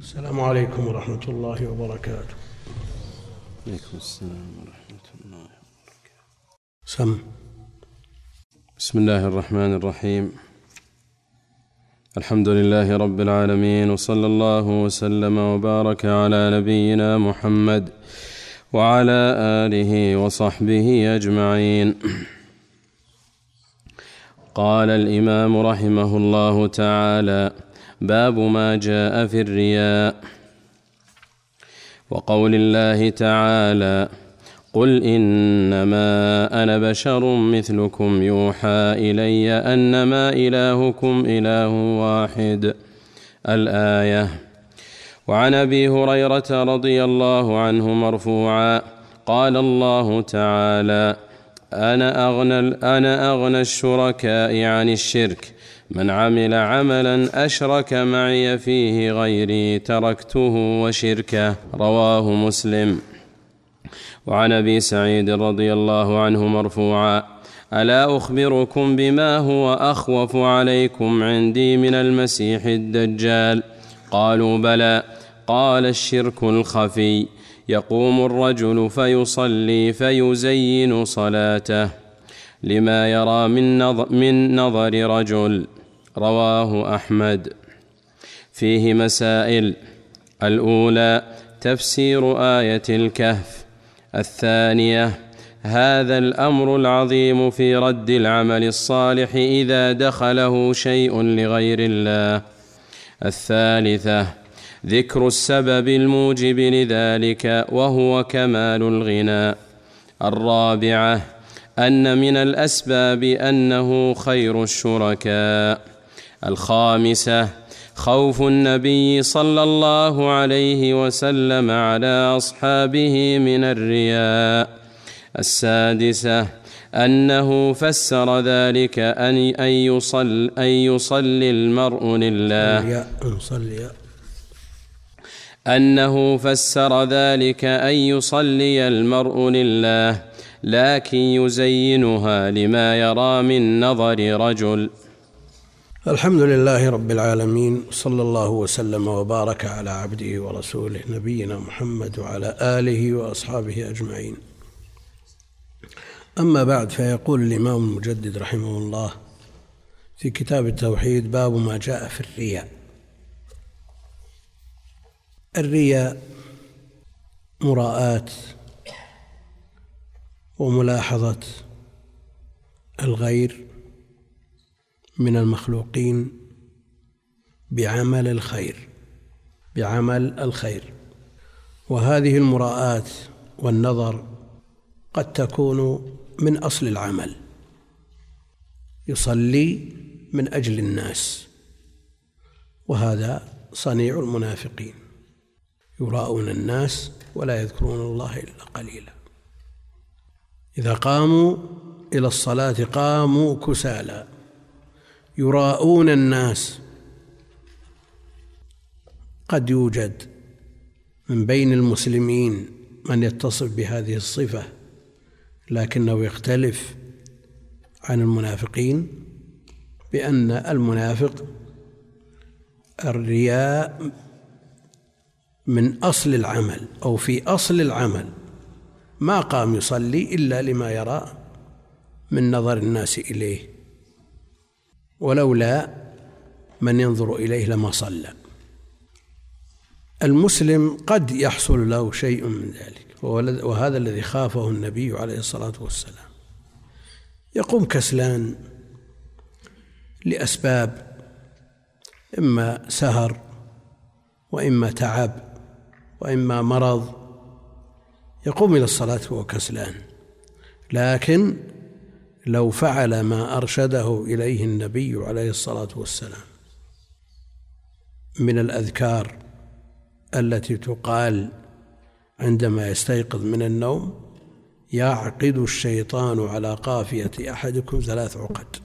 السلام عليكم ورحمة الله وبركاته. عليكم السلام ورحمة الله سم. بسم الله الرحمن الرحيم. الحمد لله رب العالمين وصلى الله وسلم وبارك على نبينا محمد وعلى آله وصحبه أجمعين. قال الإمام رحمه الله تعالى باب ما جاء في الرياء. وقول الله تعالى قل إنما أنا بشر مثلكم يوحى إلي أنما إلهكم إله واحد. الآية وعن أبي هريرة رضي الله عنه مرفوعا قال الله تعالى أنا أغنى أنا أغنى الشركاء عن الشرك. من عمل عملا أشرك معي فيه غيري تركته وشركه. رواه مسلم. وعن أبي سعيد رضي الله عنه مرفوعا ألا أخبركم بما هو أخوف عليكم عندي من المسيح الدجال؟ قالوا بلى قال الشرك الخفي يقوم الرجل فيصلي فيزين صلاته. لما يرى من نظر, من نظر رجل رواه أحمد. فيه مسائل. الأولى تفسير آية الكهف. الثانية هذا الأمر العظيم في رد العمل الصالح إذا دخله شيء لغير الله. الثالثة ذكر السبب الموجب لذلك وهو كمال الغنى. الرابعة أن من الأسباب أنه خير الشركاء. الخامسة خوف النبي صلى الله عليه وسلم على أصحابه من الرياء. السادسة أنه فسر ذلك ان أن يصل أن يصلي المرء لله. أنه فسر ذلك أن يصلي المرء لله لكن يزينها لما يرى من نظر رجل. الحمد لله رب العالمين صلى الله وسلم وبارك على عبده ورسوله نبينا محمد وعلى آله وأصحابه أجمعين. أما بعد فيقول الإمام المجدد رحمه الله في كتاب التوحيد باب ما جاء في الرياء. الرياء مراءة وملاحظة الغير من المخلوقين بعمل الخير بعمل الخير. وهذه المراءة والنظر قد تكون من أصل العمل يصلي من أجل الناس. وهذا صنيع المنافقين يراءون الناس ولا يذكرون الله إلا قليلا. إذا قاموا إلى الصلاة قاموا كسالى. يراءون الناس. قد يوجد من بين المسلمين من يتصف بهذه الصفة لكنه يختلف عن المنافقين بأن المنافق الرياء من أصل العمل أو في أصل العمل. ما قام يصلي إلا لما يرى من نظر الناس إليه. ولولا من ينظر إليه لما صلى. المسلم قد يحصل له شيء من ذلك وهذا الذي خافه النبي عليه الصلاة والسلام. يقوم كسلان لأسباب إما سهر وإما تعب وإما مرض. يقوم إلى الصلاة وهو كسلان. لكن لو فعل ما أرشده إليه النبي عليه الصلاة والسلام من الأذكار التي تقال عندما يستيقظ من النوم يعقد الشيطان على قافية أحدكم ثلاث عقد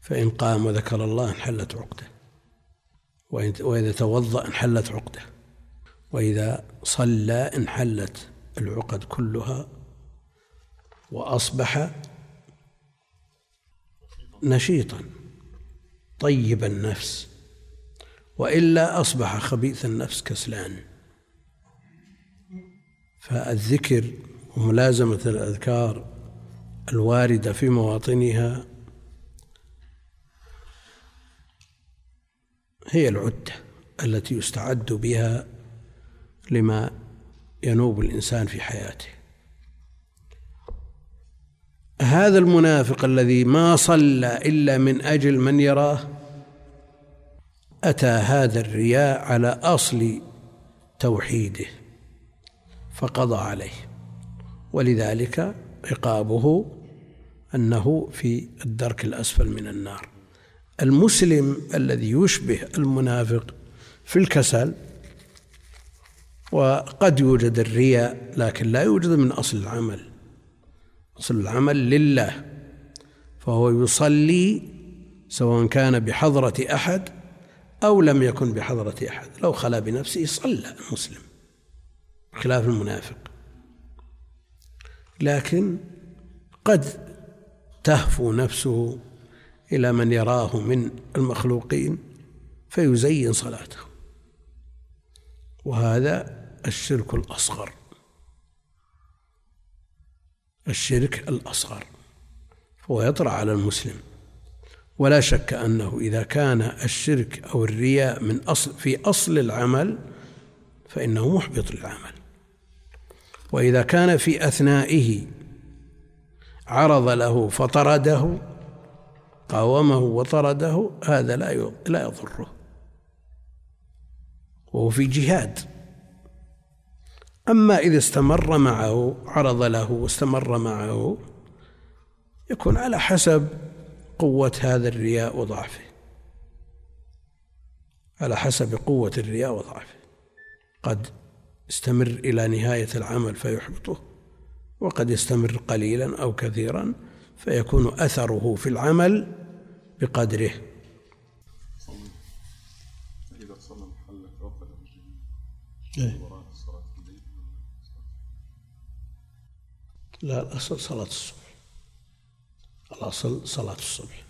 فإن قام وذكر الله انحلت عقده وإذا توضأ انحلت عقده وإذا صلى انحلت العقد كلها وأصبح نشيطا طيب النفس وإلا أصبح خبيث النفس كسلان. فالذكر وملازمة الأذكار الواردة في مواطنها هي العدة التي يستعد بها لما ينوب الإنسان في حياته. هذا المنافق الذي ما صلى إلا من أجل من يراه أتى هذا الرياء على أصل توحيده فقضى عليه. ولذلك عقابه أنه في الدرك الأسفل من النار. المسلم الذي يشبه المنافق في الكسل وقد يوجد الرياء لكن لا يوجد من أصل العمل. أصل العمل لله فهو يصلي سواء كان بحضرة أحد أو لم يكن بحضرة أحد. لو خلا بنفسه صلى المسلم خلاف المنافق. لكن قد تهفو نفسه إلى من يراه من المخلوقين فيزين صلاته وهذا الشرك الأصغر. الشرك الأصغر فهو يطرأ على المسلم. ولا شك أنه إذا كان الشرك أو الرياء من أصل في أصل العمل فإنه محبط للعمل. وإذا كان في أثنائه عرض له فطرده قاومه وطرده هذا لا لا يضره. وهو في جهاد. أما إذا استمر معه عرض له واستمر معه يكون على حسب قوة هذا الرياء وضعفه. على حسب قوة الرياء وضعفه. قد يستمر إلى نهاية العمل فيحبطه وقد يستمر قليلا أو كثيرا فيكون أثره في العمل بقدره. إيه؟ لا الأصل صلاة الصبح. الأصل صلاة الصبح.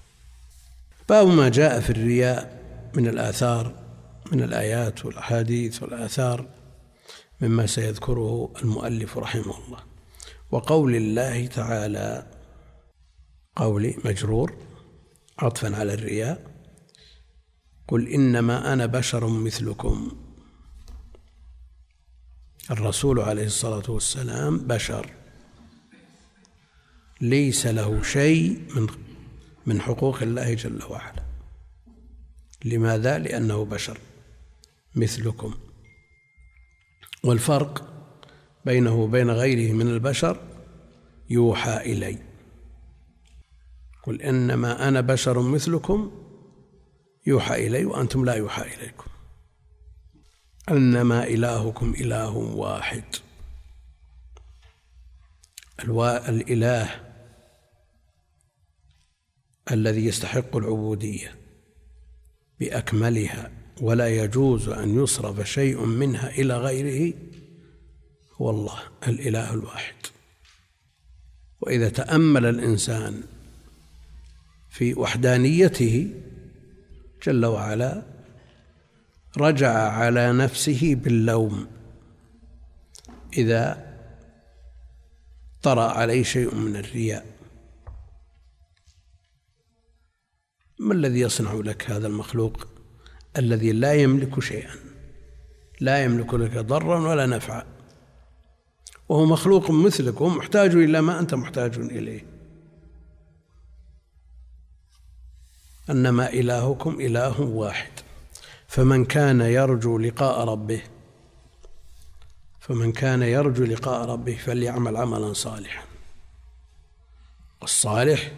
باب ما جاء في الرياء من الآثار من الآيات والأحاديث والآثار مما سيذكره المؤلف رحمه الله. وقول الله تعالى قولي مجرور عطفا على الرياء قل إنما أنا بشر مثلكم. الرسول عليه الصلاة والسلام بشر. ليس له شيء من من حقوق الله جل وعلا. لماذا؟ لأنه بشر مثلكم. والفرق بينه وبين غيره من البشر يوحى إلي. قل إنما أنا بشر مثلكم يوحى إلي وأنتم لا يوحى إليكم. أنما إلهكم إله واحد. الإله الذي يستحق العبودية بأكملها ولا يجوز أن يصرف شيء منها إلى غيره هو الله الإله الواحد. وإذا تأمل الإنسان في وحدانيته جل وعلا رجع على نفسه باللوم. إذا طرأ عليه شيء من الرياء ما الذي يصنع لك هذا المخلوق الذي لا يملك شيئا؟ لا يملك لك ضرا ولا نفعا. وهو مخلوق مثلك وهو محتاج إلى ما أنت محتاج إليه. أنما إلهكم إله واحد. فمن كان يرجو لقاء ربه فمن كان يرجو لقاء ربه فليعمل عملا صالحا. والصالح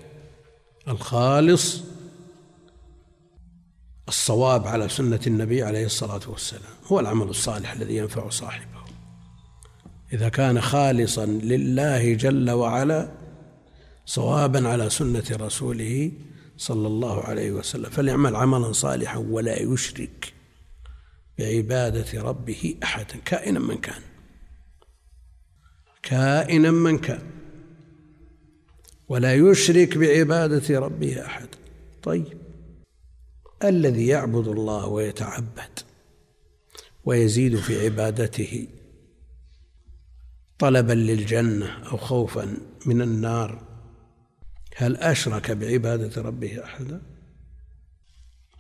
الخالص الصواب على سنة النبي عليه الصلاة والسلام. هو العمل الصالح الذي ينفع صاحبه. إذا كان خالصا لله جل وعلا صوابا على سنة رسوله صلى الله عليه وسلم. فليعمل عملا صالحا ولا يشرك بعبادة ربه أحدا كائنا من كان. كائنا من كان. ولا يشرك بعبادة ربه أحدا طيب. الذي يعبد الله ويتعبد ويزيد في عبادته طلبا للجنة أو خوفا من النار. هل أشرك بعبادة ربه أحدا؟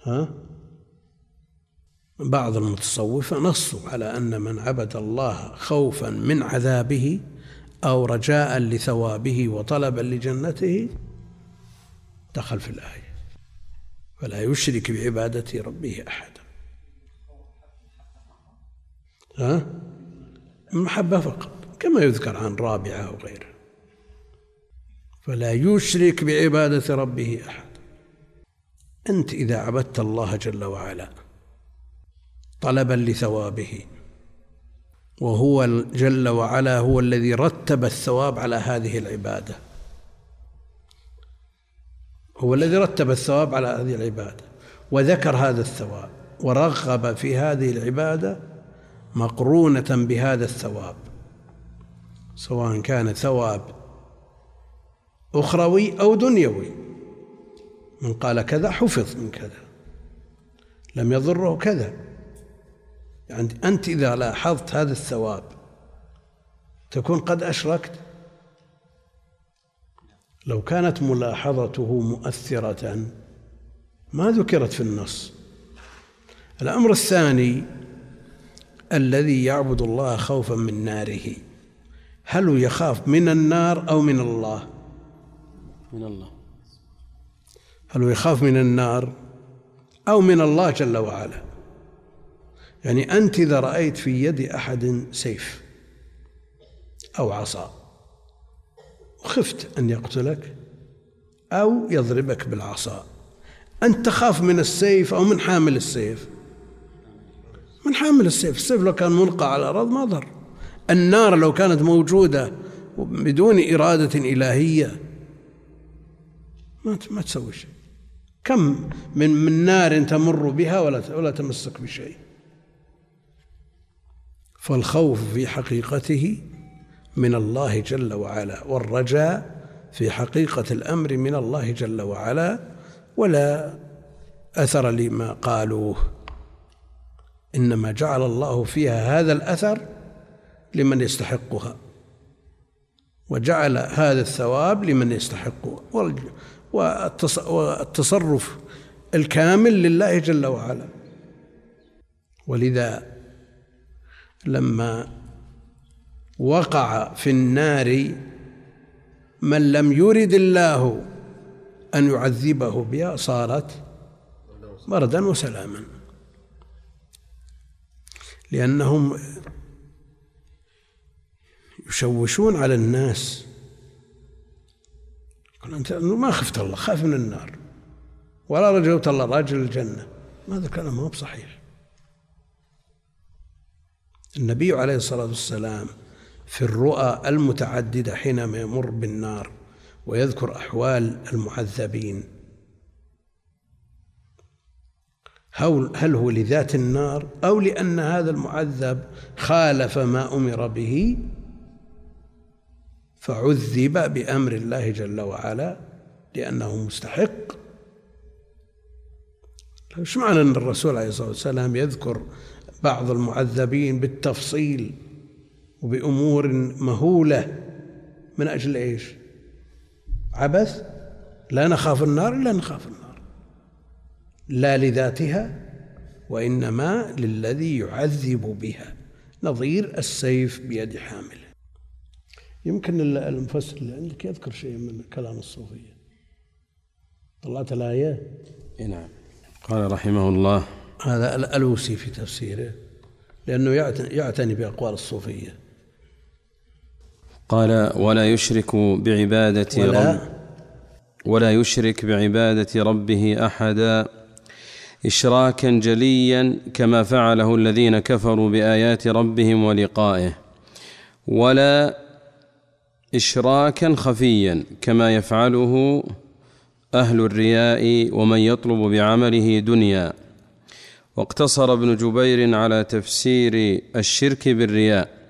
ها؟ بعض المتصوفة نصوا على أن من عبد الله خوفا من عذابه أو رجاء لثوابه وطلبا لجنته دخل في الآية. فلا يشرك بعبادة ربه أحدا ها؟ المحبة فقط كما يذكر عن رابعة وغيره. فلا يشرك بعبادة ربه أحد. أنت إذا عبدت الله جل وعلا طلبا لثوابه وهو جل وعلا هو الذي رتب الثواب على هذه العبادة. هو الذي رتب الثواب على هذه العبادة وذكر هذا الثواب ورغب في هذه العبادة مقرونة بهذا الثواب سواء كان ثواب أخروي أو دنيوي. من قال كذا حفظ من كذا لم يضره كذا. يعني أنت إذا لاحظت هذا الثواب تكون قد أشركت؟ لو كانت ملاحظته مؤثرة ما ذكرت في النص. الأمر الثاني الذي يعبد الله خوفا من ناره. هل يخاف من النار أو من الله؟ من الله. هل يخاف من النار أو من الله جل وعلا؟ يعني أنت إذا رأيت في يد أحد سيف أو عصا وخفت أن يقتلك أو يضربك بالعصا. أنت تخاف من السيف أو من حامل السيف؟ من حامل السيف. السيف لو كان ملقى على الأرض ما ضر. النار لو كانت موجودة بدون إرادة إلهية ما ما تسوي شيء. كم من من نار تمر بها ولا ولا تمسك بشيء. فالخوف في حقيقته من الله جل وعلا والرجاء في حقيقة الأمر من الله جل وعلا ولا أثر لما قالوه. إنما جعل الله فيها هذا الأثر لمن يستحقها وجعل هذا الثواب لمن يستحقه والتصرف الكامل لله جل وعلا. ولذا لما وقع في النار من لم يرد الله أن يعذبه بها صارت بردا وسلاما. لأنهم يشوشون على الناس. يقول أنت ما خفت الله خاف من النار. ولا رجوت الله راجل الجنة. هذا كلام ما هو بصحيح. النبي عليه الصلاة والسلام في الرؤى المتعددة حينما يمر بالنار ويذكر أحوال المعذبين. هل هو لذات النار أو لأن هذا المعذب خالف ما أمر به؟ فعذب بأمر الله جل وعلا لأنه مستحق. إيش معنى أن الرسول عليه الصلاة والسلام يذكر بعض المعذبين بالتفصيل؟ وبأمور مهولة. من أجل إيش؟ عبث؟ لا نخاف النار إلا نخاف النار. لا لذاتها وإنما للذي يعذب بها. نظير السيف بيد حامله يمكن المفسر اللي عندك يذكر شيء من كلام الصوفية. طلعت الآية؟ نعم. قال رحمه الله هذا الألوسي في تفسيره لأنه يعتني بأقوال الصوفية. قال ولا يشرك بعبادة ولا رب ولا يشرك بعبادة ربه أحدا إشراكا جليا كما فعله الذين كفروا بآيات ربهم ولقائه ولا إشراكا خفيا كما يفعله أهل الرياء ومن يطلب بعمله دنيا. واقتصر ابن جبير على تفسير الشرك بالرياء.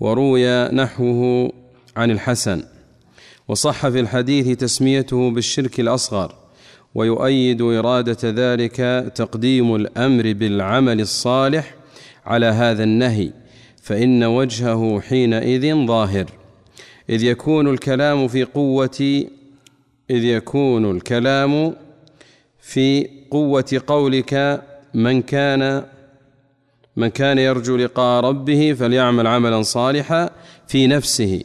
وروي نحوه عن الحسن. وصح في الحديث تسميته بالشرك الأصغر ويؤيد إرادة ذلك تقديم الأمر بالعمل الصالح على هذا النهي فإن وجهه حينئذ ظاهر. إذ يكون الكلام في قوة إذ يكون الكلام في قوة قولك من كان من كان يرجو لقاء ربه فليعمل عملا صالحا في نفسه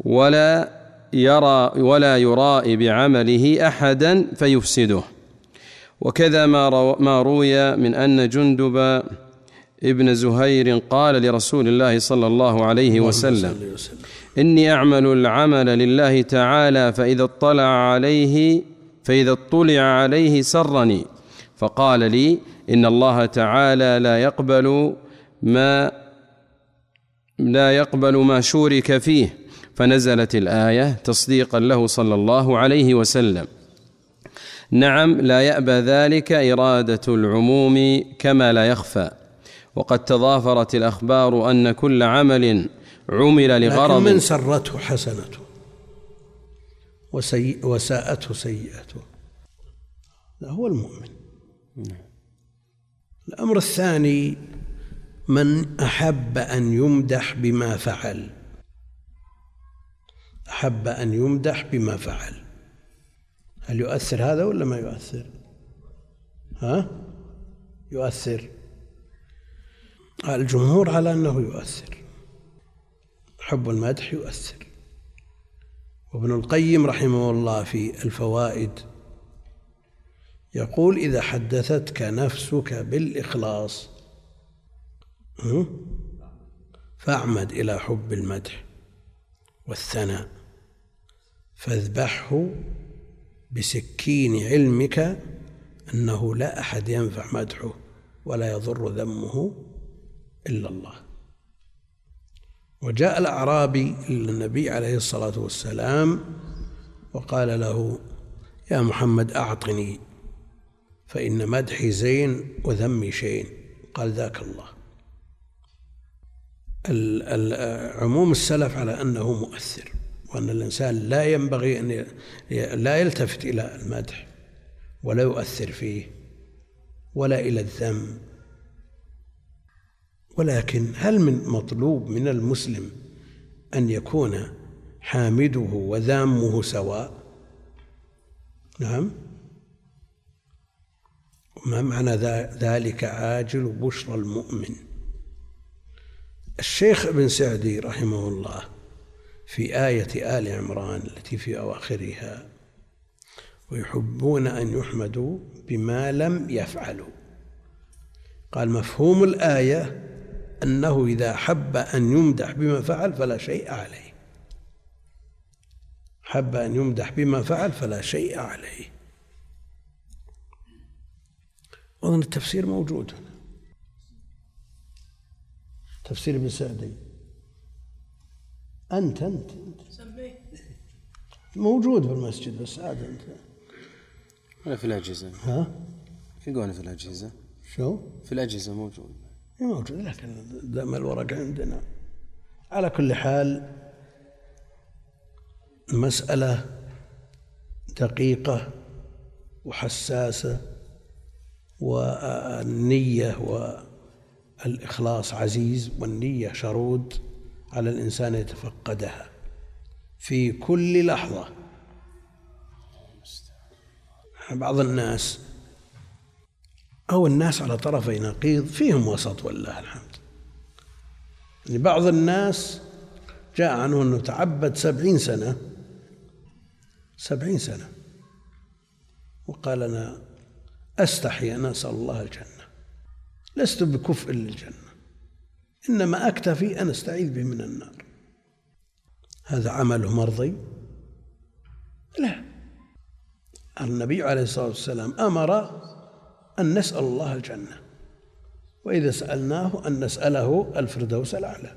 ولا يرى ولا يرائي بعمله أحدا فيفسده. وكذا ما ما روي من أن جندب ابن زهير قال لرسول الله صلى الله عليه وسلم. إني أعمل العمل لله تعالى فإذا اطلع عليه فإذا اطلع عليه سرني فقال لي إن الله تعالى لا يقبل ما لا يقبل ما شورك فيه. فنزلت الآية تصديقا له صلى الله عليه وسلم. نعم لا يأبى ذلك إرادة العموم كما لا يخفى. وقد تضافرت الأخبار أن كل عمل عمل لغرض من سرته حسنته؟ وسيء وساءته سيئته. لا هو المؤمن. الأمر الثاني من أحب أن يمدح بما فعل. أحب أن يمدح بما فعل. هل يؤثر هذا ولا ما يؤثر؟ ها؟ يؤثر. الجمهور على أنه يؤثر. حب المدح يؤثر. وابن القيم رحمه الله في الفوائد يقول إذا حدثتك نفسك بالإخلاص فاعمد إلى حب المدح والثناء فاذبحه بسكين علمك أنه لا أحد ينفع مدحه ولا يضر ذمه إلا الله. وجاء الأعرابي إلى النبي عليه الصلاة والسلام وقال له يا محمد أعطني فإن مدحي زين وذمي شين. قال ذاك الله. عموم السلف على أنه مؤثر وأن الإنسان لا ينبغي أن لا يلتفت إلى المدح ولا يؤثر فيه ولا إلى الذم. ولكن هل من مطلوب من المسلم أن يكون حامده وذامه سواء؟ نعم. ما معنى ذلك عاجل بشرى المؤمن. الشيخ ابن سعدي رحمه الله في آية آل عمران التي في أواخرها ويحبون أن يحمدوا بما لم يفعلوا. قال مفهوم الآية أنه إذا حب أن يمدح بما فعل فلا شيء عليه. حب أن يمدح بما فعل فلا شيء عليه. أظن التفسير موجود هنا. تفسير ابن سعدي. أنت أنت, أنت. موجود في المسجد بس عاد أنت. ولا في الأجهزة؟ ها؟ يقولون في الأجهزة. شو؟ في الأجهزة موجود. موجود لكن دام الورق عندنا. على كل حال مسألة دقيقة وحساسة. والنية والإخلاص عزيز والنية شرود على الإنسان يتفقدها في كل لحظة. بعض الناس أو الناس على طرفي نقيض فيهم وسط والله الحمد. يعني بعض الناس جاء عنه أنه تعبد سبعين سنة سبعين سنة وقال أنا أستحي أن أسأل الله الجنة. لست بكفء للجنة. إنما أكتفي أن أستعيذ به من النار. هذا عمله مرضي؟ لا. النبي عليه الصلاة والسلام أمر أن نسأل الله الجنة. وإذا سألناه أن نسأله الفردوس الأعلى.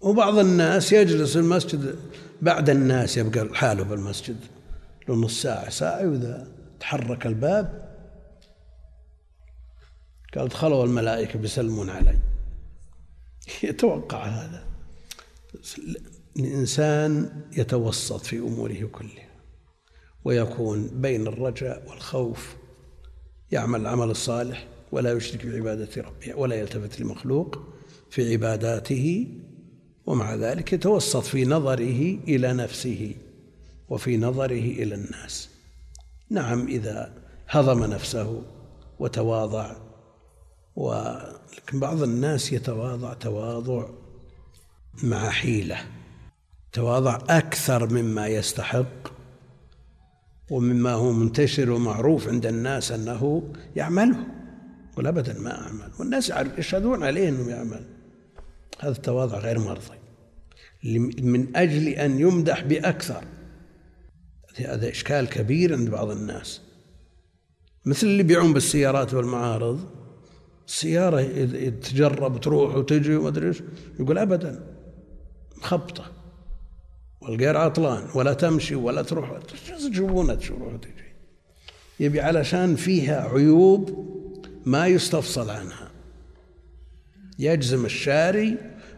وبعض الناس يجلس في المسجد بعد الناس يبقى حاله بالمسجد له نص ساعة ساعة وإذا تحرك الباب. قال دخلوا الملائكة بيسلمون علي. يتوقع هذا. الإنسان يتوسط في أموره كلها ويكون بين الرجاء والخوف يعمل العمل الصالح ولا يشرك بعبادة ربه ولا يلتفت لمخلوق في عباداته ومع ذلك يتوسط في نظره إلى نفسه وفي نظره إلى الناس. نعم إذا هضم نفسه وتواضع ولكن بعض الناس يتواضع تواضع مع حيلة تواضع أكثر مما يستحق ومما هو منتشر ومعروف عند الناس أنه يعمله يقول أبدا ما أعمل والناس يشهدون عليه أنه يعمل. هذا التواضع غير مرضي من أجل أن يمدح بأكثر. هذا إشكال كبير عند بعض الناس. مثل اللي يبيعون بالسيارات والمعارض السيارة تجرب تروح وتجي وما أدري يقول أبدا مخبطة والغير عطلان ولا تمشي ولا تروح تجيبونها تروح وتجي. يبي علشان فيها عيوب ما يستفصل عنها. يجزم الشاري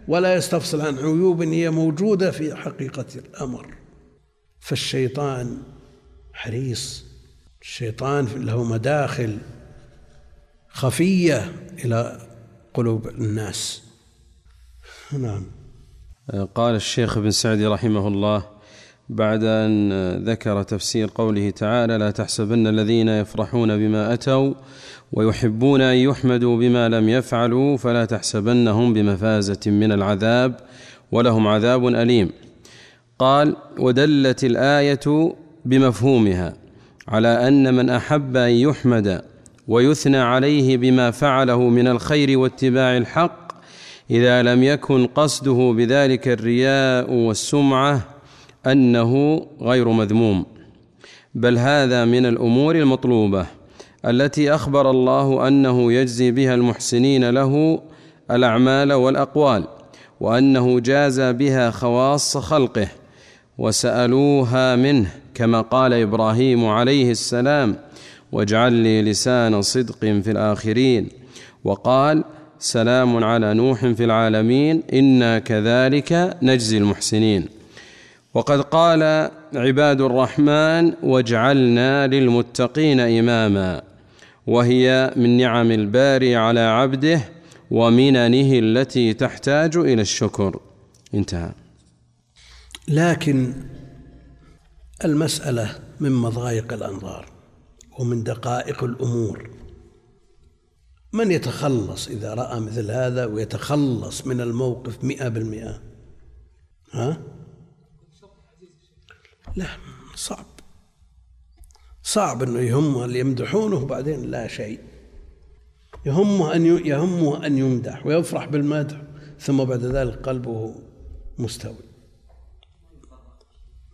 ولا يستفصل عن عيوب هي موجودة في حقيقة الأمر. فالشيطان حريص. الشيطان له مداخل خفية إلى قلوب الناس. نعم. قال الشيخ ابن سعدي رحمه الله بعد أن ذكر تفسير قوله تعالى لا تحسبن الذين يفرحون بما أتوا ويحبون أن يحمدوا بما لم يفعلوا فلا تحسبنهم بمفازة من العذاب ولهم عذاب أليم. قال ودلت الآية بمفهومها على أن من أحب أن يحمد ويثنى عليه بما فعله من الخير واتباع الحق إذا لم يكن قصده بذلك الرياء والسمعة أنه غير مذموم. بل هذا من الأمور المطلوبة التي أخبر الله أنه يجزي بها المحسنين له الأعمال والأقوال وأنه جاز بها خواص خلقه وسألوها منه كما قال إبراهيم عليه السلام واجعل لي لسان صدق في الآخرين وقال سلام على نوح في العالمين إنا كذلك نجزي المحسنين وقد قال عباد الرحمن واجعلنا للمتقين إماما وهي من نعم الباري على عبده ومننه التي تحتاج إلى الشكر انتهى. لكن المسألة من مضايق الأنظار ومن دقائق الأمور. من يتخلص إذا رأى مثل هذا ويتخلص من الموقف مئة بالمئة؟ ها؟ لا صعب. صعب أنه يهمه اللي يمدحونه وبعدين لا شيء. يهمه أن يهمه أن يمدح ويفرح بالمدح ثم بعد ذلك قلبه مستوي.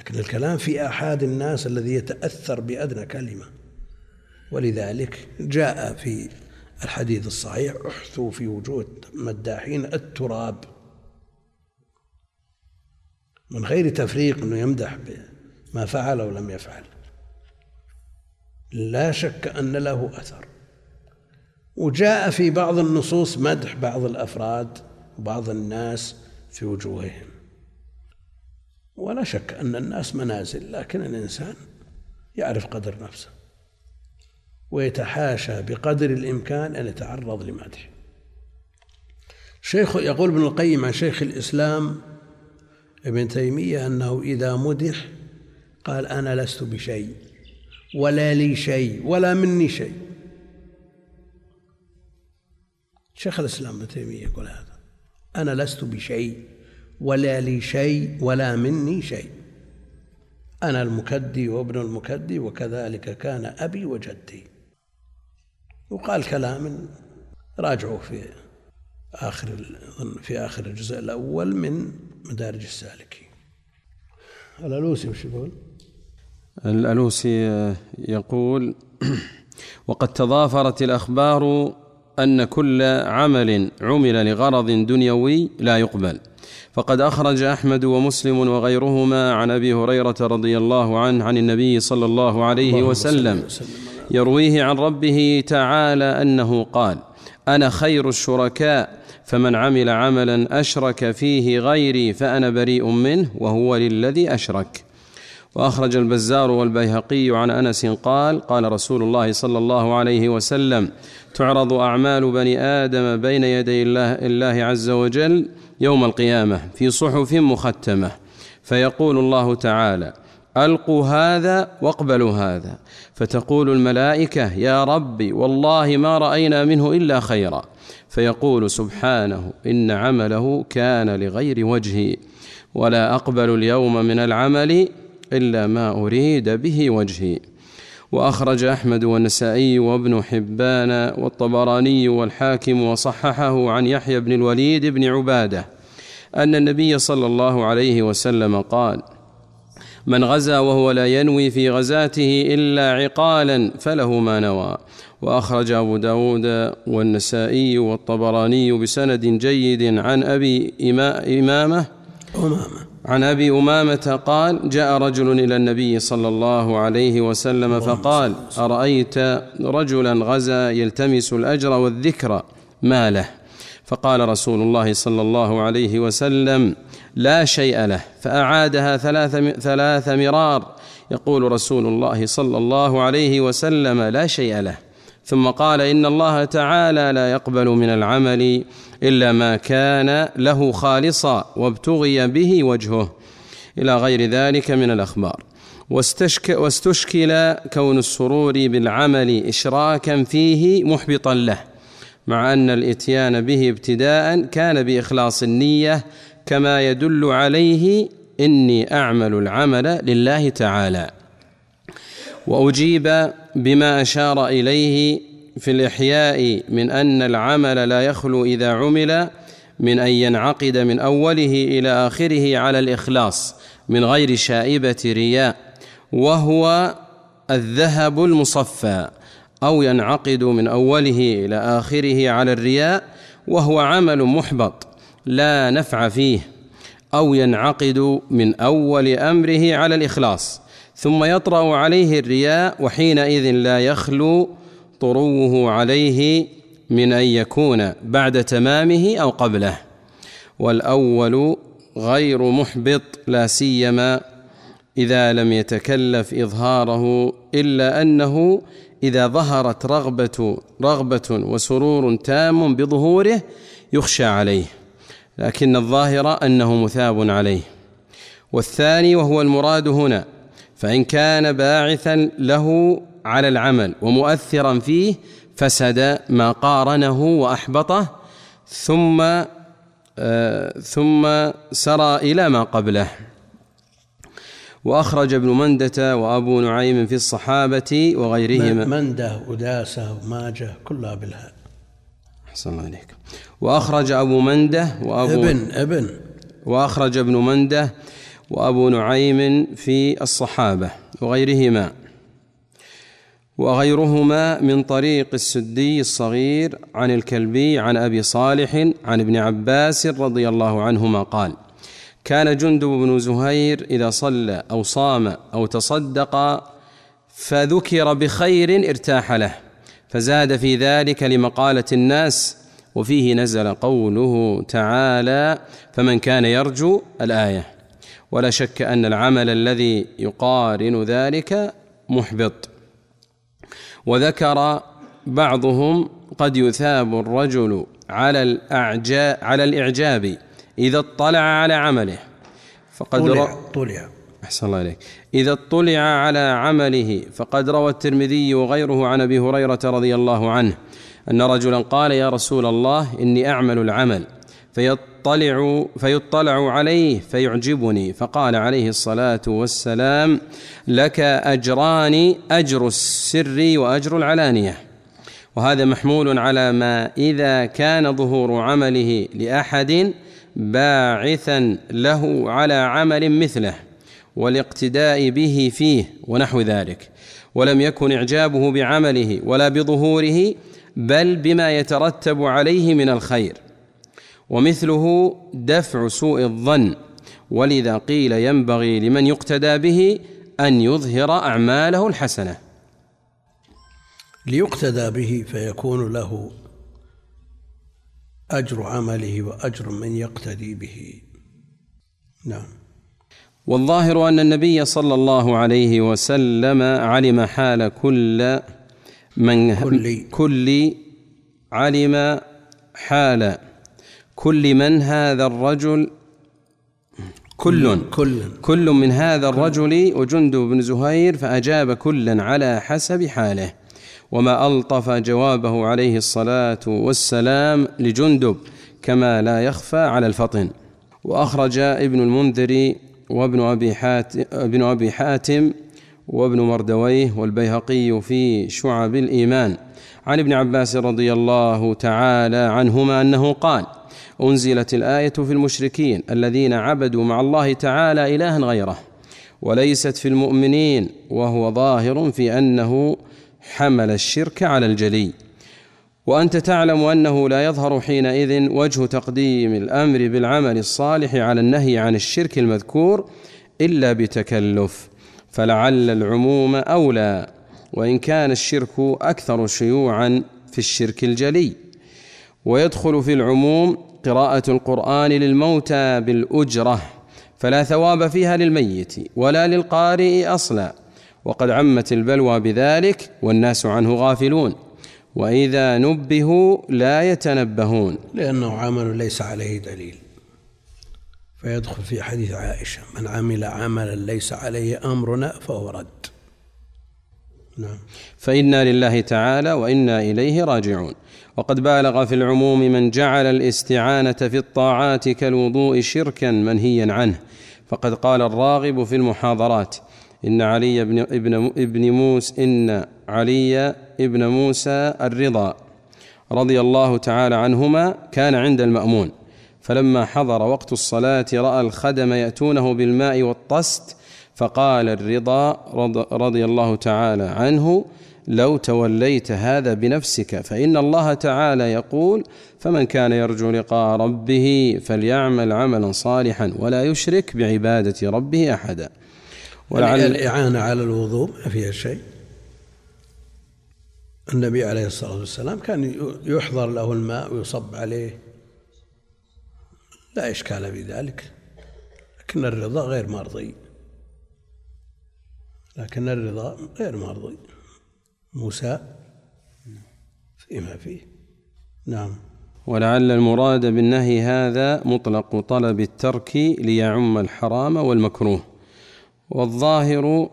لكن الكلام في آحاد الناس الذي يتأثر بأدنى كلمة. ولذلك جاء في الحديث الصحيح احثوا في وجوه مداحين التراب. من غير تفريق إنه يمدح بما فعل أو لم يفعل. لا شك أن له أثر. وجاء في بعض النصوص مدح بعض الأفراد وبعض الناس في وجوههم. ولا شك أن الناس منازل لكن الإنسان يعرف قدر نفسه ويتحاشى بقدر الإمكان أن يتعرض لمدح شيخ يقول ابن القيم عن شيخ الإسلام ابن تيمية أنه إذا مدح قال أنا لست بشيء ولا لي شيء ولا مني شيء. شيخ الإسلام ابن تيمية يقول هذا أنا لست بشيء ولا لي شيء ولا مني شيء. أنا المكدي وابن المكدي وكذلك كان أبي وجدي. وقال كلام راجعوا في آخر في آخر الجزء الأول من مدارج السالكين الألوسي وش يقول؟ الألوسي يقول وقد تضافرت الأخبار أن كل عمل عمل لغرض دنيوي لا يقبل. فقد أخرج أحمد ومسلم وغيرهما عن أبي هريرة رضي الله عنه عن النبي صلى الله عليه وسلم. يرويه عن ربه تعالى أنه قال أنا خير الشركاء فمن عمل عملا أشرك فيه غيري فأنا بريء منه وهو للذي أشرك. وأخرج البزار والبيهقي عن أنس قال قال رسول الله صلى الله عليه وسلم تعرض أعمال بني آدم بين يدي الله, الله عز وجل يوم القيامة في صحف مختمة. فيقول الله تعالى ألقوا هذا واقبلوا هذا. فتقول الملائكة يا ربي والله ما رأينا منه إلا خيرا. فيقول سبحانه إن عمله كان لغير وجهي ولا أقبل اليوم من العمل إلا ما أريد به وجهي. وأخرج أحمد والنسائي وابن حبان والطبراني والحاكم وصححه عن يحيى بن الوليد بن عبادة أن النبي صلى الله عليه وسلم قال من غزا وهو لا ينوي في غزاته إلا عقالا فله ما نوى وأخرج أبو داود والنسائي والطبراني بسند جيد عن أبي إمامة أمامة. عن أبي أمامة قال جاء رجل إلى النبي صلى الله عليه وسلم فقال أرأيت رجلا غزا يلتمس الأجر والذكر ما له فقال رسول الله صلى الله عليه وسلم لا شيء له فأعادها ثلاث ثلاث مرار. يقول رسول الله صلى الله عليه وسلم لا شيء له. ثم قال إن الله تعالى لا يقبل من العمل إلا ما كان له خالصا وابتغي به وجهه إلى غير ذلك من الأخبار. واستشك واستشكل كون السرور بالعمل اشراكا فيه محبطا له مع أن الإتيان به ابتداء كان بإخلاص النية كما يدل عليه إني أعمل العمل لله تعالى. وأجيب بما أشار إليه في الإحياء من أن العمل لا يخلو إذا عمل من أن ينعقد من أوله إلى آخره على الإخلاص من غير شائبة رياء وهو الذهب المصفى أو ينعقد من أوله إلى آخره على الرياء وهو عمل محبط لا نفع فيه أو ينعقد من أول أمره على الإخلاص ثم يطرأ عليه الرياء وحينئذ لا يخلو طروه عليه من أن يكون بعد تمامه أو قبله. والأول غير محبط لا سيما إذا لم يتكلف إظهاره إلا أنه إذا ظهرت رغبة رغبة وسرور تام بظهوره يخشى عليه لكن الظاهر أنه مثاب عليه. والثاني وهو المراد هنا فإن كان باعثا له على العمل ومؤثرا فيه فسد ما قارنه وأحبطه ثم آه ثم سرى إلى ما قبله. وأخرج ابن مندة وأبو نعيم في الصحابة وغيرهما. مندة وداسة وماجة كلها بالهاء. أحسن الله عليك وأخرج أبو مندة وأبو ابن ابن. وأخرج ابن مندة وأبو نعيم في الصحابة وغيرهما. وغيرهما من طريق السدي الصغير عن الكلبي عن أبي صالح عن ابن عباس رضي الله عنهما قال كان جندب بن زهير إذا صلى أو صام أو تصدق فذكر بخير ارتاح له فزاد في ذلك لمقالة الناس وفيه نزل قوله تعالى فمن كان يرجو الآية ولا شك أن العمل الذي يقارن ذلك محبط. وذكر بعضهم قد يثاب الرجل على الأعجاب على الإعجاب إذا اطلع على عمله. فقد طلع, طلع. أحسن الله إليك. إذا اطلع على عمله فقد روى الترمذي وغيره عن أبي هريرة رضي الله عنه أن رجلا قال يا رسول الله إني أعمل العمل. فيطلع فيطلع عليه فيعجبني. فقال عليه الصلاة والسلام لك أجران أجر السر وأجر العلانية. وهذا محمول على ما إذا كان ظهور عمله لأحد باعثا له على عمل مثله والاقتداء به فيه ونحو ذلك. ولم يكن إعجابه بعمله ولا بظهوره بل بما يترتب عليه من الخير. ومثله دفع سوء الظن ولذا قيل ينبغي لمن يقتدى به أن يظهر أعماله الحسنة. ليقتدى به فيكون له أجر عمله وأجر من يقتدي به. نعم. والظاهر أن النبي صلى الله عليه وسلم علم حال كل من كل. كل علم حال كل من هذا الرجل كل. كل. كل من هذا الرجل وجند بن زهير فأجاب كلا على حسب حاله وما ألطف جوابه عليه الصلاة والسلام لجندب كما لا يخفى على الفطن. وأخرج ابن المنذر وابن أبي حاتم, ابن أبي حاتم وابن مردويه والبيهقي في شعب الإيمان. عن ابن عباس رضي الله تعالى عنهما أنه قال أنزلت الآية في المشركين الذين عبدوا مع الله تعالى إلها غيره وليست في المؤمنين وهو ظاهر في أنه حمل الشرك على الجلي. وأنت تعلم أنه لا يظهر حينئذ وجه تقديم الأمر بالعمل الصالح على النهي عن الشرك المذكور إلا بتكلف. فلعل العموم أولى وإن كان الشرك أكثر شيوعا في الشرك الجلي. ويدخل في العموم قراءة القرآن للموتى بالأجرة فلا ثواب فيها للميت ولا للقارئ أصلا. وقد عمت البلوى بذلك والناس عنه غافلون. وإذا نبهوا لا يتنبهون. لأنه عمل ليس عليه دليل. فيدخل في حديث عائشة من عمل عملا ليس عليه أمرنا فهو رد. نعم. فإنا لله تعالى وإنا إليه راجعون. وقد بالغ في العموم من جعل الاستعانة في الطاعات كالوضوء شركا منهيا عنه. فقد قال الراغب في المحاضرات إن علي بن ابن ابن موسى إن علي ابن موسى الرضا. رضي الله تعالى عنهما كان عند المأمون. فلما حضر وقت الصلاة رأى الخدم يأتونه بالماء والطست فقال الرضا رضي الله تعالى عنه لو توليت هذا بنفسك فإن الله تعالى يقول فمن كان يرجو لقاء ربه فليعمل عملا صالحا ولا يشرك بعبادة ربه أحدا. ولعل الإعانة على الوضوء ما فيها شيء. النبي عليه الصلاة والسلام كان يحضر له الماء ويصب عليه. لا إشكال في ذلك. لكن الرضا غير مرضي. لكن الرضا غير مرضي. موسى فيما فيه. نعم. ولعل المراد بالنهي هذا مطلق طلب الترك ليعم الحرام والمكروه. والظاهر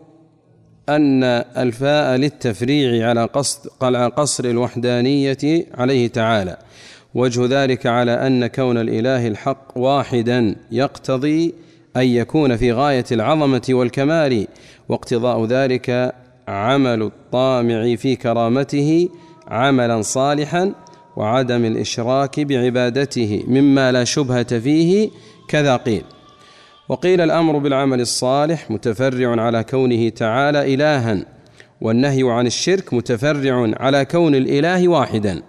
أن الفاء للتفريع على قصد على قصر الوحدانية عليه تعالى. وجه ذلك على أن كون الإله الحق واحدا يقتضي أن يكون في غاية العظمة والكمال واقتضاء ذلك عمل الطامع في كرامته عملا صالحا وعدم الإشراك بعبادته مما لا شبهة فيه كذا قيل. وقيل الأمر بالعمل الصالح متفرع على كونه تعالى الها والنهي عن الشرك متفرع على كون الإله واحدا.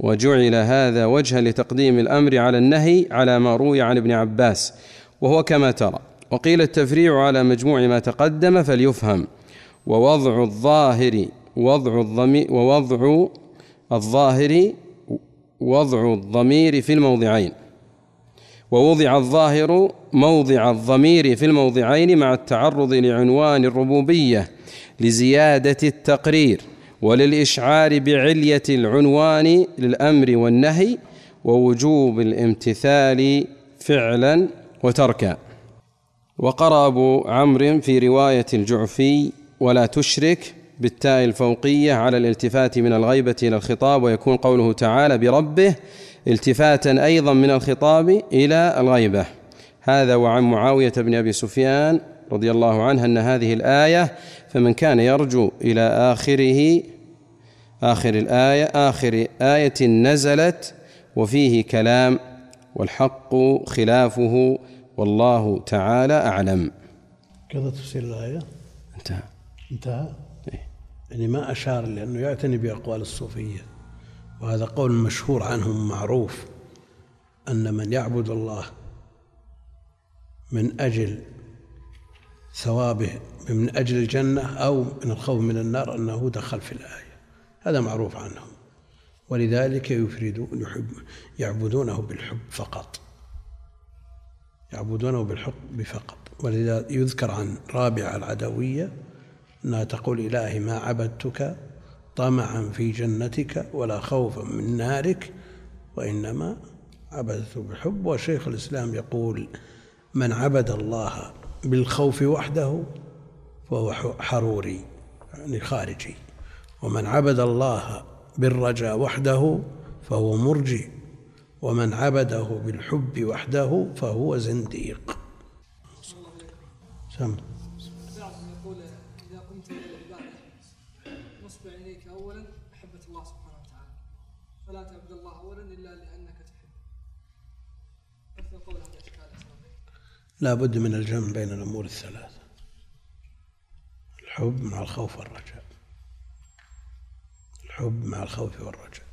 وجعل هذا وجها لتقديم الأمر على النهي على ما روي عن ابن عباس وهو كما ترى. وقيل التفريع على مجموع ما تقدم فليفهم. ووضع الظاهر وضع الضمير ووضع الظاهر وضع الضمير في الموضعين. ووضع الظاهر موضع الضمير في الموضعين مع التعرض لعنوان الربوبية لزيادة التقرير وللإشعار بعلية العنوان للأمر والنهي ووجوب الامتثال فعلا وتركا. وقرأ أبو عمرو في رواية الجعفي ولا تشرك بالتاء الفوقية على الالتفات من الغيبة إلى الخطاب. ويكون قوله تعالى بربه التفاتا أيضا من الخطاب إلى الغيبة. هذا وعن معاوية بن أبي سفيان رضي الله عنه أن هذه الآية فمن كان يرجو إلى آخره آخر الآية آخر آية نزلت وفيه كلام والحق خلافه والله تعالى أعلم. كذا تفسير الآية. انتهى. انتهى؟ إيه. يعني ما أشار لأنه يعتني بأقوال الصوفية وهذا قول مشهور عنهم معروف أن من يعبد الله من أجل ثوابه من أجل الجنة أو من الخوف من النار أنه دخل في الآية. هذا معروف عنهم. ولذلك يفردون يحب يعبدونه بالحب فقط. يعبدونه بالحب فقط ولذا يذكر عن رابعة العدوية أنها تقول إلهي ما عبدتك طمعا في جنتك ولا خوفا من نارك وإنما عبدته بحب. وشيخ الإسلام يقول من عبد الله بالخوف وحده فهو حروري يعني خارجي. ومن عبد الله بالرجاء وحده فهو مرجي ومن عبده بالحب وحده فهو زنديق. سم. يقول اذا قمت العباده نصب عينيك محبه الله سبحانه وتعالى فلا تعبد الله اولا إلا لأنك تحبه لا بد من الجمع بين الأمور الثلاثة. الحب مع الخوف والرجاء. الحب مع الخوف والرجاء.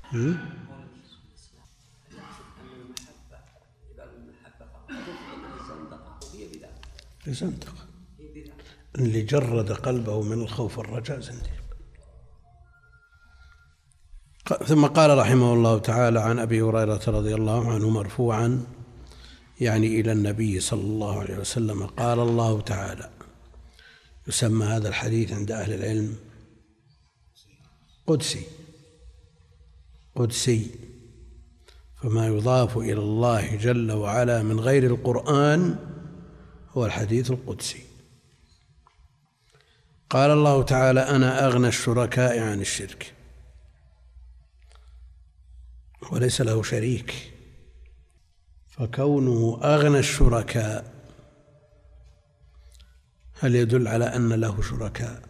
زندقة اللي جرد قلبه من الخوف والرجاء زنديق ثم قال رحمه الله تعالى عن أبي هريرة رضي الله عنه مرفوعا يعني إلى النبي صلى الله عليه وسلم قال الله تعالى يسمى هذا الحديث عند أهل العلم قدسي. قدسي. فما يضاف إلى الله جل وعلا من غير القرآن هو الحديث القدسي. قال الله تعالى أنا أغنى الشركاء عن الشرك. وليس له شريك. فكونه أغنى الشركاء هل يدل على أن له شركاء؟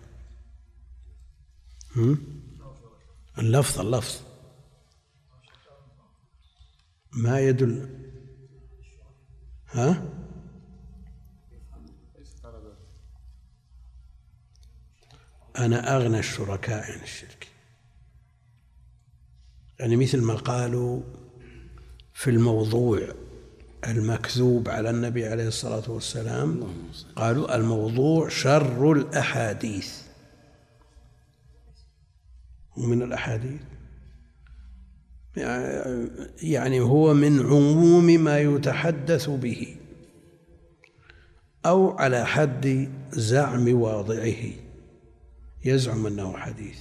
اللفظ اللفظ. ما يدل؟ ها؟ أنا أغنى الشركاء عن الشرك. يعني مثل ما قالوا في الموضوع المكذوب على النبي عليه الصلاة والسلام قالوا الموضوع شر الأحاديث. ومن الأحاديث؟ يعني هو من عموم ما يتحدث به أو على حد زعم واضعه. يزعم أنه حديث.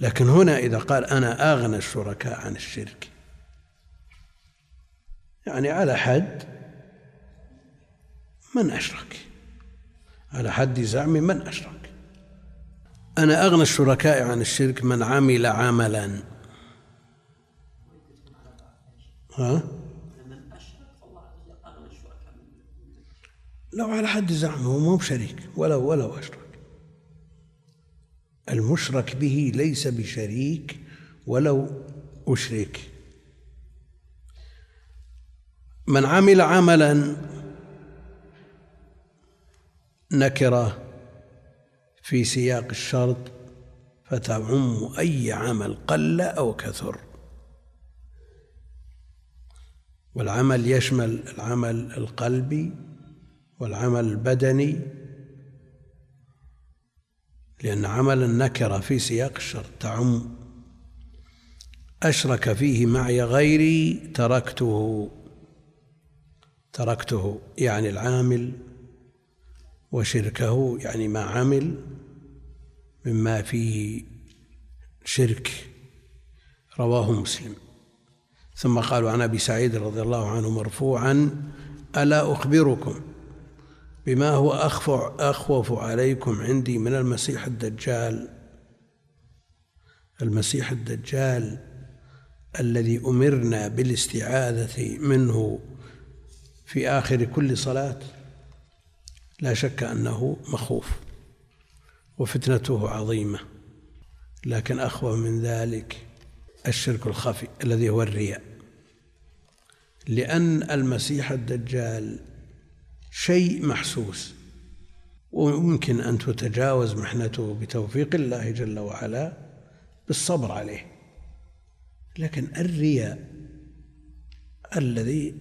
لكن هنا إذا قال أنا أغنى الشركاء عن الشرك يعني على حد من أشرك. على حد زعم من أشرك. أنا أغنى الشركاء عن الشرك من عمل عملا. ها؟ لو على حد زعمه مو بشريك ولو ولو أشرك. المشرك به ليس بشريك ولو أشرك. من عمل عملا نكره في سياق الشرط فتعم أي عمل قل أو كثر. والعمل يشمل العمل القلبي والعمل البدني لأن عمل النكرة في سياق الشرط. تعم. أشرك فيه معي غيري تركته. تركته يعني العامل وشركه يعني ما عمل مما فيه شرك. رواه مسلم. ثم قالوا عن أبي سعيد رضي الله عنه مرفوعا ألا أخبركم بما هو أخوف عليكم عندي من المسيح الدجال. المسيح الدجال الذي أمرنا بالاستعاذة منه في آخر كل صلاة. لا شك أنه مخوف وفتنته عظيمة. لكن أخوف من ذلك الشرك الخفي الذي هو الرياء. لأن المسيح الدجال شيء محسوس. ويمكن أن تتجاوز محنته بتوفيق الله جل وعلا بالصبر عليه. لكن الرياء الذي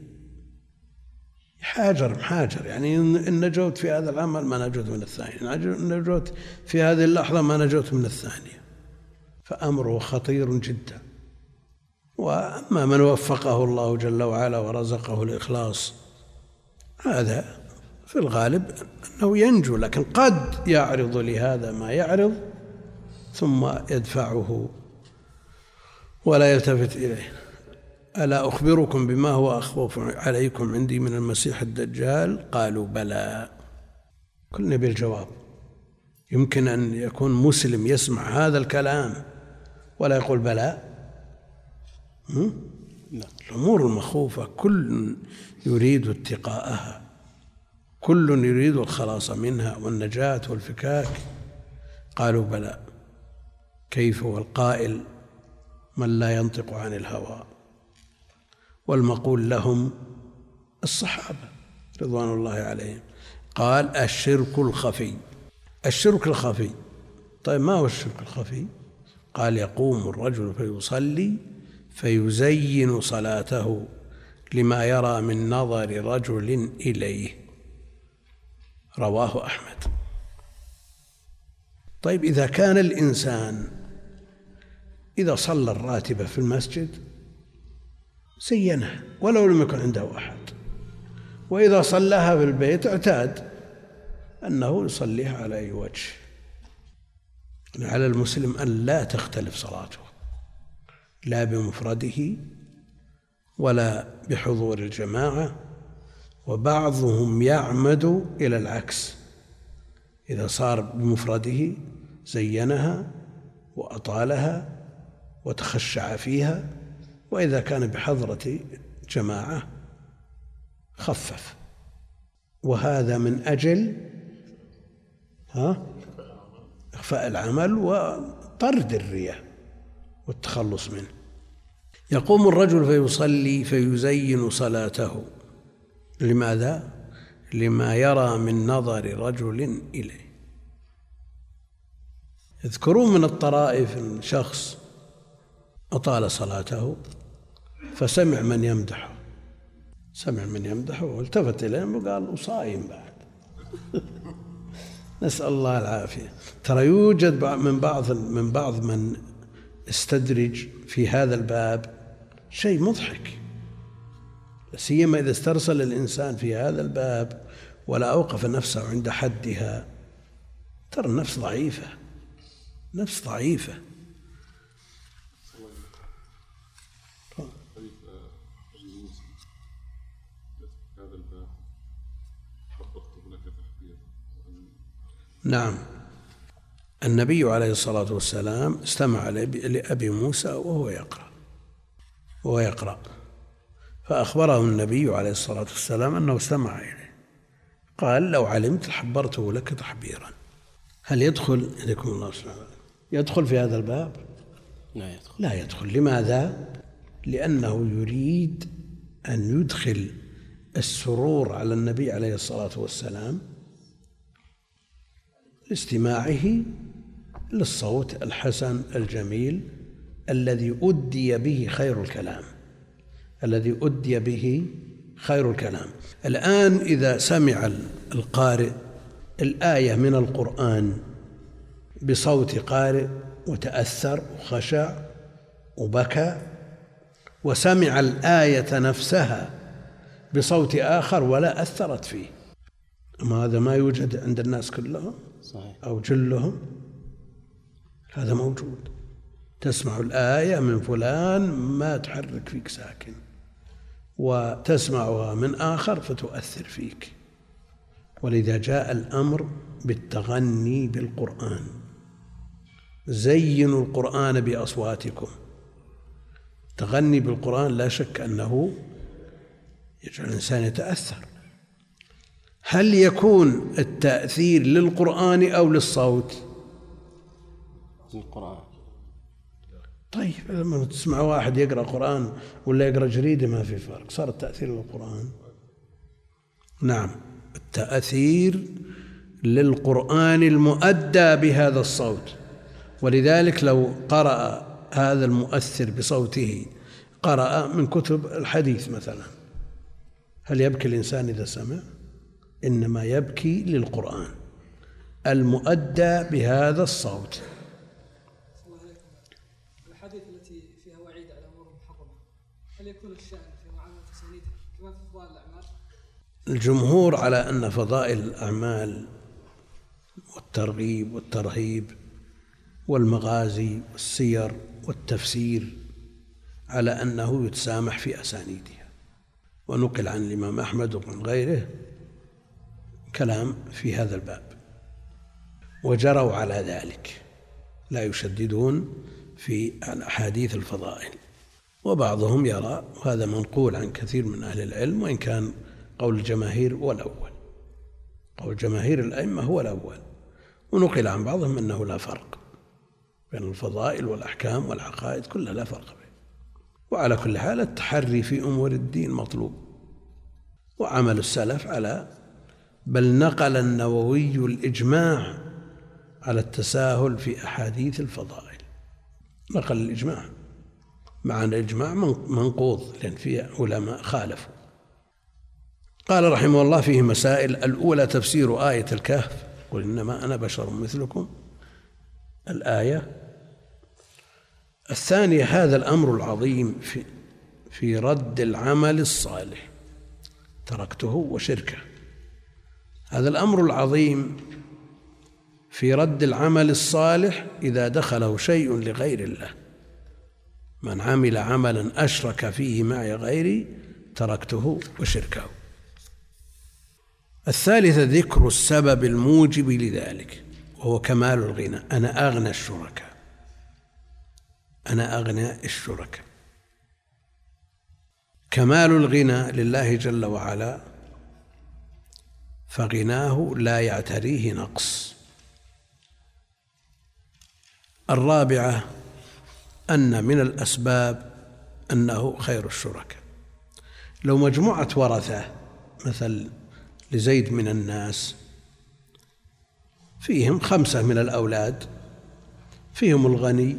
حاجر محاجر يعني إن نجوت في هذا العمل ما نجوت من الثاني إن نجوت في هذه اللحظة ما نجوت من الثانية. فأمره خطير جدا. وأما من وفقه الله جل وعلا ورزقه الإخلاص هذا في الغالب أنه ينجو لكن قد يعرض لهذا ما يعرض ثم يدفعه ولا يلتفت إليه. ألا أخبركم بما هو أخوف عليكم عندي من المسيح الدجال؟ قالوا بلى. كلنا بالجواب يمكن أن يكون مسلم يسمع هذا الكلام ولا يقول بلى. الأمور المخوفة كل يريد اتقاءها. كل يريد الخلاص منها والنجاة والفكاك. قالوا بلى كيف والقائل من لا ينطق عن الهوى؟ والمقول لهم الصحابة رضوان الله عليهم. قال الشرك الخفي. الشرك الخفي. طيب ما هو الشرك الخفي؟ قال يقوم الرجل فيصلي فيزين صلاته لما يرى من نظر رجل إليه. رواه أحمد. طيب إذا كان الإنسان إذا صلى الراتبة في المسجد زينها ولو لم يكن عنده أحد. وإذا صلاها في البيت اعتاد أنه يصليها على أي وجه. على المسلم أن لا تختلف صلاته لا بمفرده ولا بحضور الجماعة وبعضهم يعمد إلى العكس. إذا صار بمفرده زينها وأطالها وتخشع فيها وإذا كان بحضرة جماعة خفف. وهذا من أجل ها إخفاء العمل وطرد الرياء والتخلص منه. يقوم الرجل فيصلي فيزين صلاته. لماذا؟ لما يرى من نظر رجل إليه. يذكرون من الطرائف شخص أطال صلاته فسمع من يمدحه سمع من يمدحه والتفت إليهم وقال وصايم بعد. نسأل الله العافية. ترى يوجد من بعض من بعض من استدرج في هذا الباب شيء مضحك. سيما إذا استرسل الإنسان في هذا الباب ولا أوقف نفسه عند حدها ترى النفس ضعيفة نفس ضعيفة. نعم. النبي عليه الصلاة والسلام استمع لأبي موسى وهو يقرأ وهو يقرأ. فأخبره النبي عليه الصلاة والسلام أنه استمع إليه. قال لو علمت حبرته لك تحبيرا. هل يدخل؟ يدكم الله سبحانه يدخل في هذا الباب؟ لا يدخل. لا يدخل. لماذا؟ لأنه يريد أن يدخل السرور على النبي عليه الصلاة والسلام لاستماعه للصوت الحسن الجميل الذي أدي به خير الكلام. الذي أدي به خير الكلام. الآن إذا سمع القارئ الآية من القرآن بصوت قارئ وتأثر وخشع وبكى وسمع الآية نفسها بصوت آخر ولا أثرت فيه أما هذا ما يوجد عند الناس كلهم صحيح. أو جلهم هذا موجود. تسمع الآية من فلان ما تحرك فيك ساكن. وتسمعها من آخر فتؤثر فيك. ولذا جاء الأمر بالتغني بالقرآن. زينوا القرآن بأصواتكم. تغني بالقرآن لا شك أنه يجعل الإنسان يتأثر. هل يكون التأثير للقرآن أو للصوت؟ القرآن طيب لما تسمع واحد يقرأ قرآن ولا يقرأ جريدة ما في فرق صار التأثير للقرآن نعم التأثير للقرآن المؤدى بهذا الصوت. ولذلك لو قرأ هذا المؤثر بصوته قرأ من كتب الحديث مثلا. هل يبكي الإنسان إذا سمع؟ إنما يبكي للقرآن المؤدى بهذا الصوت الأحاديث التي فيها وعيد على أمور محرمة هل يكون الشأن في معاملة تسانيدها كما في فضائل الأعمال؟ الجمهور على أن فضائل الأعمال والترغيب والترهيب والمغازي والسير والتفسير على أنه يتسامح في أسانيدها. ونقل عن الإمام أحمد وعن غيره كلام في هذا الباب. وجروا على ذلك. لا يشددون في أحاديث الفضائل. وبعضهم يرى وهذا منقول عن كثير من أهل العلم وإن كان قول الجماهير هو الأول. قول جماهير الأئمة هو الأول. ونقل عن بعضهم أنه لا فرق بين الفضائل والأحكام والعقائد كلها لا فرق بين وعلى كل حال التحري في أمور الدين مطلوب. وعمل السلف على بل نقل النووي الإجماع على التساهل في أحاديث الفضائل. نقل الإجماع. مع أن الإجماع منقوض لأن فيه علماء خالفوا. قال رحمه الله فيه مسائل. الأولى تفسير آية الكهف. قل إنما أنا بشر مثلكم. الآية. الثانية هذا الأمر العظيم في في رد العمل الصالح. تركته وشركه. هذا الأمر العظيم في رد العمل الصالح إذا دخله شيء لغير الله. من عمل عملا أشرك فيه معي غيري تركته وشركه. الثالثة ذكر السبب الموجب لذلك وهو كمال الغنى. أنا أغنى الشركاء. أنا أغنى الشركاء. كمال الغنى لله جل وعلا فغناه لا يعتريه نقص. الرابعة أن من الأسباب أنه خير الشركاء. لو مجموعة ورثة مثل لزيد من الناس. فيهم خمسة من الأولاد فيهم الغني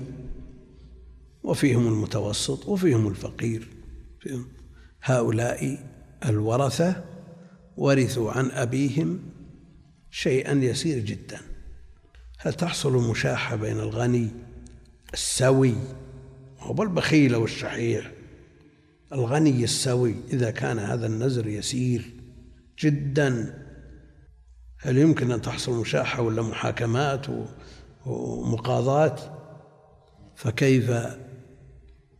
وفيهم المتوسط وفيهم الفقير. فيهم هؤلاء الورثة ورثوا عن أبيهم شيئا يسير جدا. هل تحصل مشاحة بين الغني السوي هو البخيل والشحيح؟ الغني السوي إذا كان هذا النزر يسير جدا. هل يمكن أن تحصل مشاحة ولا محاكمات ومقاضاة فكيف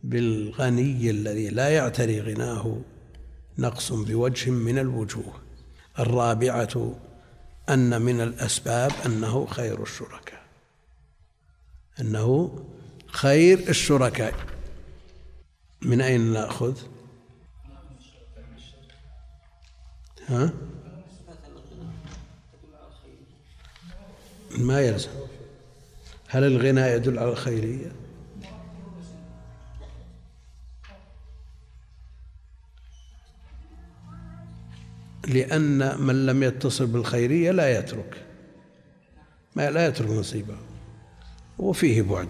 بالغني الذي لا يعتري غناه نقص بوجه من الوجوه؟ الرابعة أن من الأسباب أنه خير الشركاء. أنه خير الشركاء. من أين نأخذ؟ ها؟ ما يلزم. هل الغنى يدل على الخيرية؟ لأن من لم يتصل بالخيرية لا يترك. ما لا يترك نصيبه. وفيه بعد.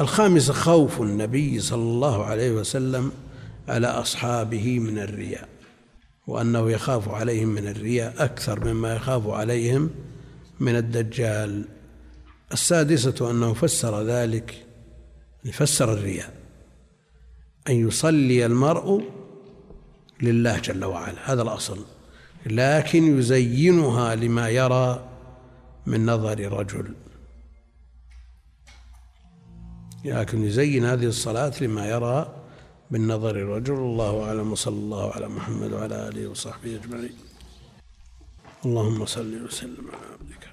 الخامس خوف النبي صلى الله عليه وسلم على أصحابه من الرياء. وأنه يخاف عليهم من الرياء أكثر مما يخاف عليهم من الدجال. السادسة أنه فسر ذلك فسر الرياء أن يصلي المرء لله جل وعلا. هذا الأصل. لكن يزينها لما يرى من نظر رجل. لكن يزين هذه الصلاة لما يرى من نظر رجل الله أعلم وصلى الله على محمد وعلى آله وصحبه أجمعين. اللهم صل وسلم على عبدك.